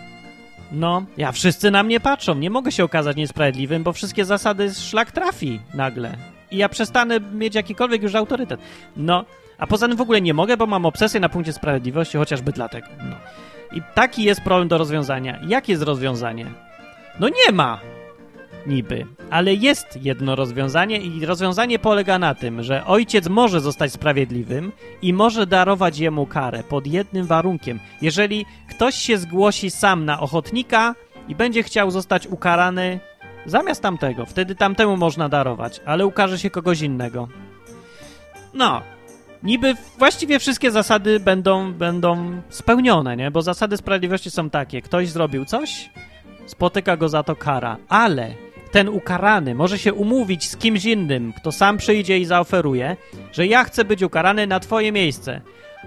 No, ja wszyscy na mnie patrzą. Nie mogę się okazać niesprawiedliwym, bo wszystkie zasady szlak trafi nagle. I ja przestanę mieć jakikolwiek już autorytet. No, a poza tym w ogóle nie mogę, bo mam obsesję na punkcie sprawiedliwości, chociażby dlatego. No. I taki jest problem do rozwiązania. Jakie jest rozwiązanie? No nie ma! Niby. Ale jest jedno rozwiązanie i rozwiązanie polega na tym, że ojciec może zostać sprawiedliwym i może darować jemu karę pod jednym warunkiem. Jeżeli ktoś się zgłosi sam na ochotnika i będzie chciał zostać ukarany zamiast tamtego, wtedy tamtemu można darować, ale ukaże się kogoś innego. No, niby właściwie wszystkie zasady będą, będą spełnione, nie? Bo zasady sprawiedliwości są takie. Ktoś zrobił coś, spotyka go za to kara, ale ten ukarany może się umówić z kimś innym, kto sam przyjdzie i zaoferuje, że ja chcę być ukarany na twoje miejsce.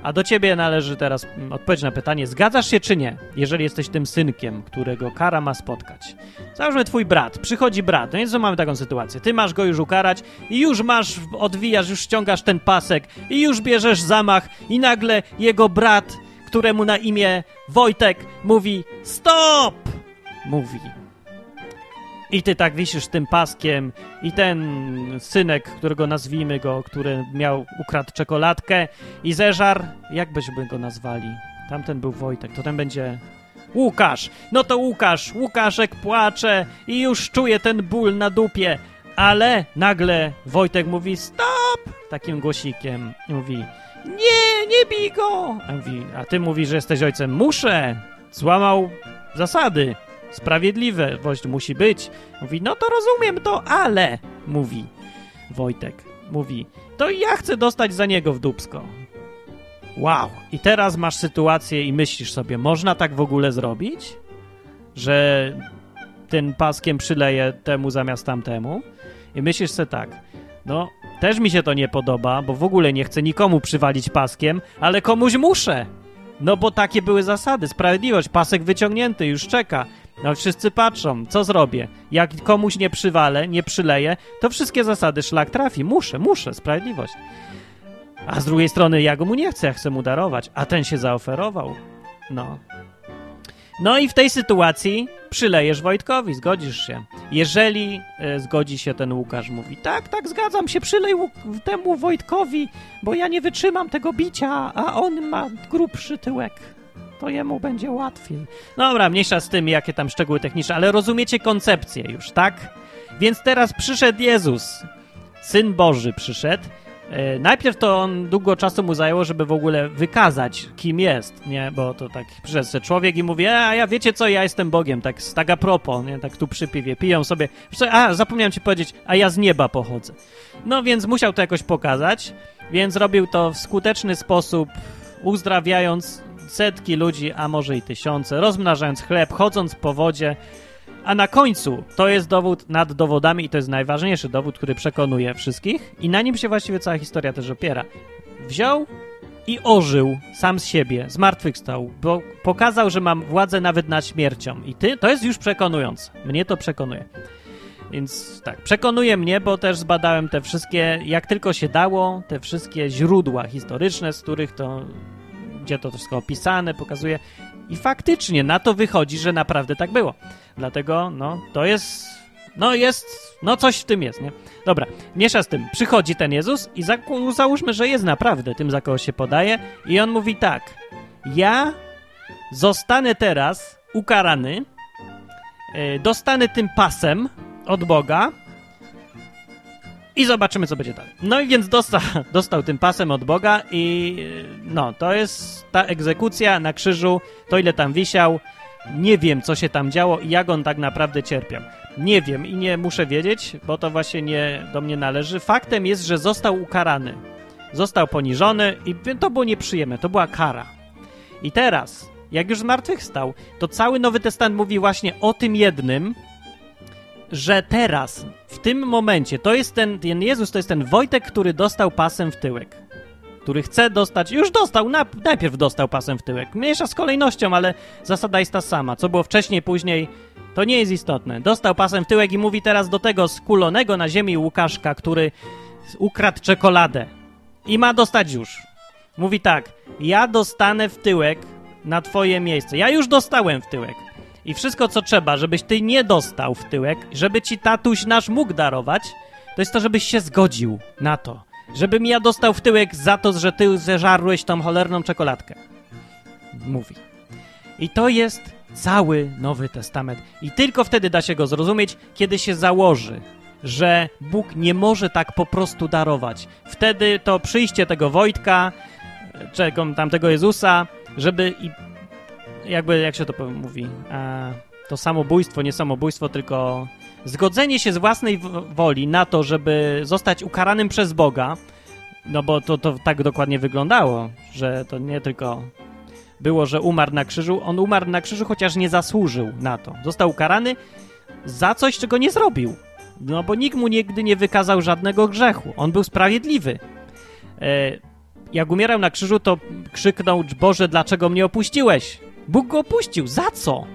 A do ciebie należy teraz mm, odpowiedzieć na pytanie, zgadzasz się czy nie, jeżeli jesteś tym synkiem, którego kara ma spotkać. Załóżmy twój brat, przychodzi brat, no więc mamy taką sytuację, ty masz go już ukarać i już masz, odwijasz, już ściągasz ten pasek i już bierzesz zamach i nagle jego brat, któremu na imię Wojtek, mówi stop! Mówi, i ty tak wisisz tym paskiem i ten synek, którego nazwijmy go, który miał, ukradł czekoladkę i zeżar, jak byśmy go nazwali? Tamten był Wojtek, to ten będzie Łukasz! No to Łukasz! Łukaszek płacze i już czuje ten ból na dupie, ale nagle Wojtek mówi stop! Takim głosikiem. mówi nie, nie bij go! A, mówi, a ty mówisz, że jesteś ojcem. Muszę! Złamał zasady. Sprawiedliwość musi być. Mówi, no to rozumiem to, ale, mówi Wojtek. mówi, to ja chcę dostać za niego w dubsko. Wow. I teraz masz sytuację i myślisz sobie, można tak w ogóle zrobić? Że ten paskiem przyleje temu zamiast tamtemu? I myślisz sobie tak, no też mi się to nie podoba, bo w ogóle nie chcę nikomu przywalić paskiem, ale komuś muszę. No bo takie były zasady, sprawiedliwość, pasek wyciągnięty, już czeka. No wszyscy patrzą, co zrobię? Jak komuś nie przywalę, nie przyleję, to wszystkie zasady szlak trafi. Muszę, muszę, sprawiedliwość. A z drugiej strony ja go mu nie chcę, ja chcę mu darować, a ten się zaoferował. No. No i w tej sytuacji przylejesz Wojtkowi, zgodzisz się. Jeżeli e, zgodzi się ten Łukasz, mówi, tak, tak, zgadzam się, przylej Łuk- temu Wojtkowi, bo ja nie wytrzymam tego bicia, a on ma grubszy tyłek. To jemu będzie łatwiej. Dobra, mniejsza z tym, jakie tam szczegóły techniczne, ale rozumiecie koncepcję już, tak? Więc teraz przyszedł Jezus, Syn Boży przyszedł. E, najpierw to on długo czasu mu zajęło, żeby w ogóle wykazać, kim jest, nie? Bo to tak przyszedł człowiek i mówi, a ja wiecie co, ja jestem Bogiem, tak, tak a propos, nie? Tak tu przy piwie, piją sobie. A, zapomniałem ci powiedzieć, a ja z nieba pochodzę. No więc musiał to jakoś pokazać, więc robił to w skuteczny sposób, uzdrawiając setki ludzi, a może i tysiące, rozmnażając chleb, chodząc po wodzie, a na końcu to jest dowód nad dowodami i to jest najważniejszy dowód, który przekonuje wszystkich i na nim się właściwie cała historia też opiera. Wziął i ożył sam z siebie, zmartwychwstał, bo pokazał, że mam władzę nawet nad śmiercią. I ty, to jest już przekonujące. Mnie to przekonuje. Więc tak, przekonuje mnie, bo też zbadałem te wszystkie, jak tylko się dało, te wszystkie źródła historyczne, z których to, gdzie to wszystko opisane, pokazuje. I faktycznie na to wychodzi, że naprawdę tak było. Dlatego, no, to jest, no jest, no coś w tym jest, nie? Dobra, miesza z tym. Przychodzi ten Jezus i za, załóżmy, że jest naprawdę tym, za kogo się podaje i on mówi tak, ja zostanę teraz ukarany, yy, dostanę tym pasem od Boga i zobaczymy, co będzie dalej. No i więc dosta, dostał tym pasem od Boga i yy, no, to jest ta egzekucja na krzyżu, to ile tam wisiał, nie wiem, co się tam działo i jak on tak naprawdę cierpiał. Nie wiem i nie muszę wiedzieć, bo to właśnie nie do mnie należy. Faktem jest, że został ukarany. Został poniżony i to było nieprzyjemne, to była kara. I teraz, jak już zmartwychwstał, to cały Nowy Testament mówi właśnie o tym jednym, że teraz, w tym momencie, to jest ten, ten Jezus, to jest ten Wojtek, który dostał pasem w tyłek który chce dostać, już dostał, na, najpierw dostał pasem w tyłek. Mniejsza z kolejnością, ale zasada jest ta sama. Co było wcześniej, później, to nie jest istotne. Dostał pasem w tyłek i mówi teraz do tego skulonego na ziemi Łukaszka, który ukradł czekoladę i ma dostać już. Mówi tak, ja dostanę w tyłek na twoje miejsce. Ja już dostałem w tyłek. I wszystko, co trzeba, żebyś ty nie dostał w tyłek, żeby ci tatuś nasz mógł darować, to jest to, żebyś się zgodził na to Żebym ja dostał w tyłek za to, że ty zeżarłeś tą cholerną czekoladkę. Mówi. I to jest cały Nowy Testament. I tylko wtedy da się go zrozumieć, kiedy się założy, że Bóg nie może tak po prostu darować. Wtedy to przyjście tego Wojtka, czego tamtego Jezusa, żeby i jakby, jak się to mówi, a, to samobójstwo, nie samobójstwo, tylko zgodzenie się z własnej woli na to, żeby zostać ukaranym przez Boga, no bo to, to tak dokładnie wyglądało, że to nie tylko było, że umarł na krzyżu, on umarł na krzyżu, chociaż nie zasłużył na to. Został ukarany za coś, czego nie zrobił. No bo nikt mu nigdy nie wykazał żadnego grzechu. On był sprawiedliwy. E, jak umierał na krzyżu, to krzyknął, Boże, dlaczego mnie opuściłeś? Bóg go opuścił. Za co?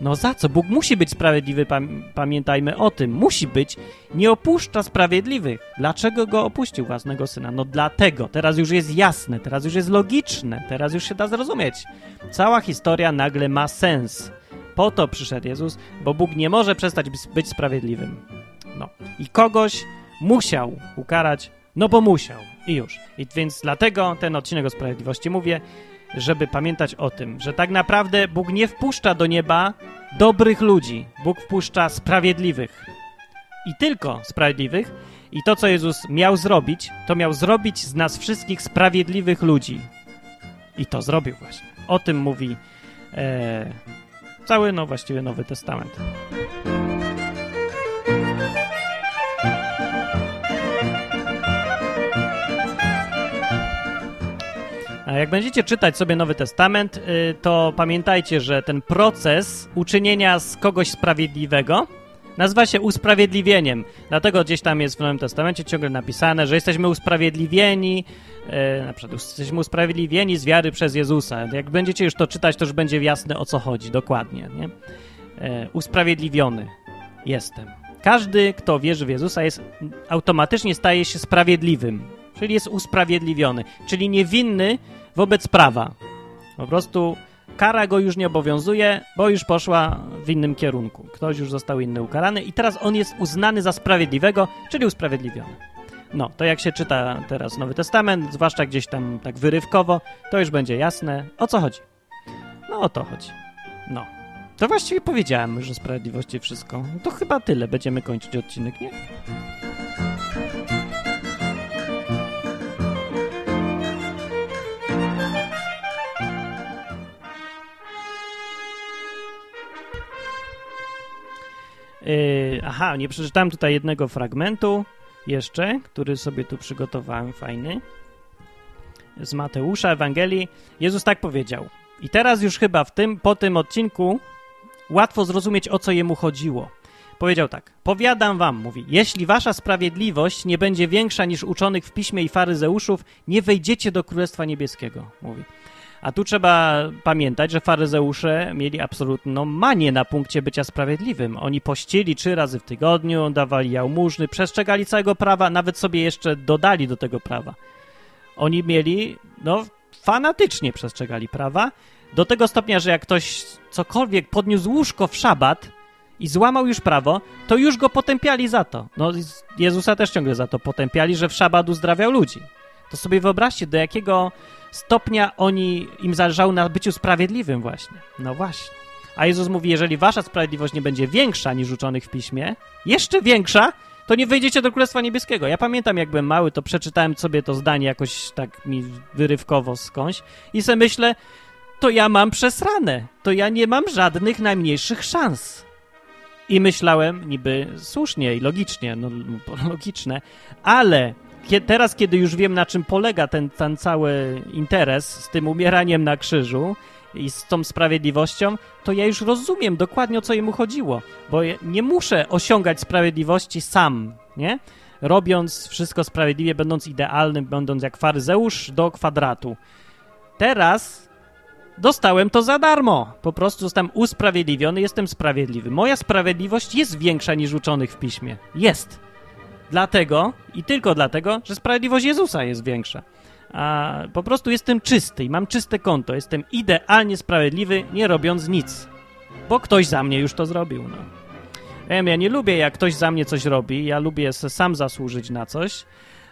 No za co? Bóg musi być sprawiedliwy, pamiętajmy o tym. Musi być. Nie opuszcza sprawiedliwych. Dlaczego go opuścił własnego syna? No dlatego. Teraz już jest jasne, teraz już jest logiczne, teraz już się da zrozumieć. Cała historia nagle ma sens. Po to przyszedł Jezus, bo Bóg nie może przestać być sprawiedliwym. No. I kogoś musiał ukarać, no bo musiał. I już. I więc dlatego ten odcinek o sprawiedliwości mówię, żeby pamiętać o tym, że tak naprawdę Bóg nie wpuszcza do nieba dobrych ludzi. Bóg wpuszcza sprawiedliwych. I tylko sprawiedliwych. I to, co Jezus miał zrobić, to miał zrobić z nas wszystkich sprawiedliwych ludzi. I to zrobił właśnie. O tym mówi e, cały, no właściwie Nowy Testament. Jak będziecie czytać sobie Nowy Testament, y, to pamiętajcie, że ten proces uczynienia z kogoś sprawiedliwego nazywa się usprawiedliwieniem. Dlatego gdzieś tam jest w Nowym Testamencie ciągle napisane, że jesteśmy usprawiedliwieni, y, na przykład jesteśmy usprawiedliwieni z wiary przez Jezusa. Jak będziecie już to czytać, to już będzie jasne o co chodzi dokładnie. Nie? Y, usprawiedliwiony jestem. Każdy, kto wierzy w Jezusa, jest automatycznie staje się sprawiedliwym, czyli jest usprawiedliwiony, czyli niewinny wobec prawa. Po prostu kara go już nie obowiązuje, bo już poszła w innym kierunku. Ktoś już został inny ukarany i teraz on jest uznany za sprawiedliwego, czyli usprawiedliwiony. No, to jak się czyta teraz Nowy Testament, zwłaszcza gdzieś tam tak wyrywkowo, to już będzie jasne, o co chodzi. No, o to chodzi. No. To właściwie powiedziałem już o sprawiedliwości wszystko. To chyba tyle. Będziemy kończyć odcinek, nie? Yy, aha, nie przeczytałem tutaj jednego fragmentu jeszcze, który sobie tu przygotowałem, fajny. Z Mateusza Ewangelii. Jezus tak powiedział. I teraz już chyba w tym, po tym odcinku łatwo zrozumieć, o co jemu chodziło. Powiedział tak: Powiadam wam, mówi, jeśli wasza sprawiedliwość nie będzie większa niż uczonych w piśmie i faryzeuszów, nie wejdziecie do Królestwa Niebieskiego, mówi. A tu trzeba pamiętać, że faryzeusze mieli absolutną manię na punkcie bycia sprawiedliwym. Oni pościli trzy razy w tygodniu, dawali jałmużny, przestrzegali całego prawa, nawet sobie jeszcze dodali do tego prawa. Oni mieli, no, fanatycznie przestrzegali prawa, do tego stopnia, że jak ktoś cokolwiek podniósł łóżko w szabat i złamał już prawo, to już go potępiali za to. No, Jezusa też ciągle za to potępiali, że w szabat uzdrawiał ludzi. To sobie wyobraźcie, do jakiego stopnia oni im zależało na byciu sprawiedliwym właśnie. No właśnie. A Jezus mówi, jeżeli wasza sprawiedliwość nie będzie większa niż uczonych w piśmie, jeszcze większa, to nie wejdziecie do Królestwa Niebieskiego. Ja pamiętam, jak byłem mały, to przeczytałem sobie to zdanie jakoś tak mi wyrywkowo skądś i sobie myślę, to ja mam przesrane. To ja nie mam żadnych najmniejszych szans. I myślałem niby słusznie i logicznie, no logiczne, ale teraz, kiedy już wiem, na czym polega ten, ten cały interes z tym umieraniem na krzyżu i z tą sprawiedliwością, to ja już rozumiem dokładnie, o co jemu chodziło, bo nie muszę osiągać sprawiedliwości sam, nie? Robiąc wszystko sprawiedliwie, będąc idealnym, będąc jak faryzeusz do kwadratu. Teraz dostałem to za darmo. Po prostu zostałem usprawiedliwiony, jestem sprawiedliwy. Moja sprawiedliwość jest większa niż uczonych w piśmie. Jest. Dlatego i tylko dlatego, że sprawiedliwość Jezusa jest większa. A po prostu jestem czysty i mam czyste konto. Jestem idealnie sprawiedliwy, nie robiąc nic. Bo ktoś za mnie już to zrobił. No. Ja, ja nie lubię, jak ktoś za mnie coś robi. Ja lubię sam zasłużyć na coś.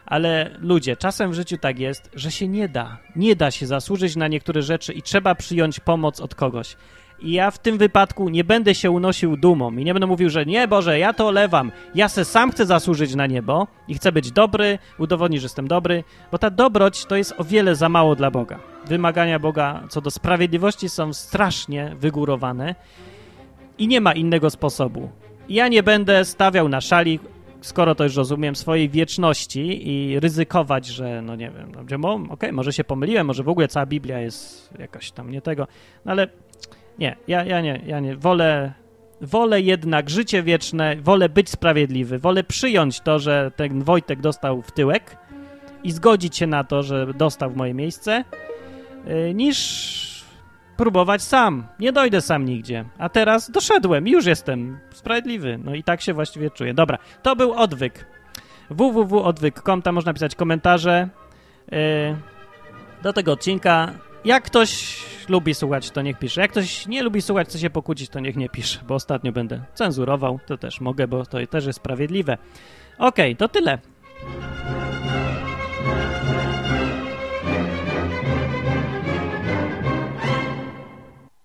Ale ludzie, czasem w życiu tak jest, że się nie da. Nie da się zasłużyć na niektóre rzeczy i trzeba przyjąć pomoc od kogoś. I ja w tym wypadku nie będę się unosił dumą i nie będę mówił, że nie, Boże, ja to olewam. Ja se sam chcę zasłużyć na niebo i chcę być dobry, udowodnić, że jestem dobry, bo ta dobroć to jest o wiele za mało dla Boga. Wymagania Boga co do sprawiedliwości są strasznie wygórowane i nie ma innego sposobu. Ja nie będę stawiał na szali, skoro to już rozumiem, swojej wieczności i ryzykować, że no nie wiem, no, okej, okay, może się pomyliłem, może w ogóle cała Biblia jest jakaś tam nie tego, no ale nie, ja, ja nie, ja nie. Wolę, wolę jednak życie wieczne, wolę być sprawiedliwy, wolę przyjąć to, że ten Wojtek dostał w tyłek i zgodzić się na to, że dostał w moje miejsce, yy, niż próbować sam. Nie dojdę sam nigdzie. A teraz doszedłem, już jestem sprawiedliwy. No i tak się właściwie czuję. Dobra, to był odwyk. www.odwyk.com, tam można pisać komentarze. Yy, do tego odcinka jak ktoś lubi słuchać, to niech pisze. Jak ktoś nie lubi słuchać, chce się pokłócić, to niech nie pisze, bo ostatnio będę cenzurował. To też mogę, bo to też jest sprawiedliwe. Okej, okay, to tyle.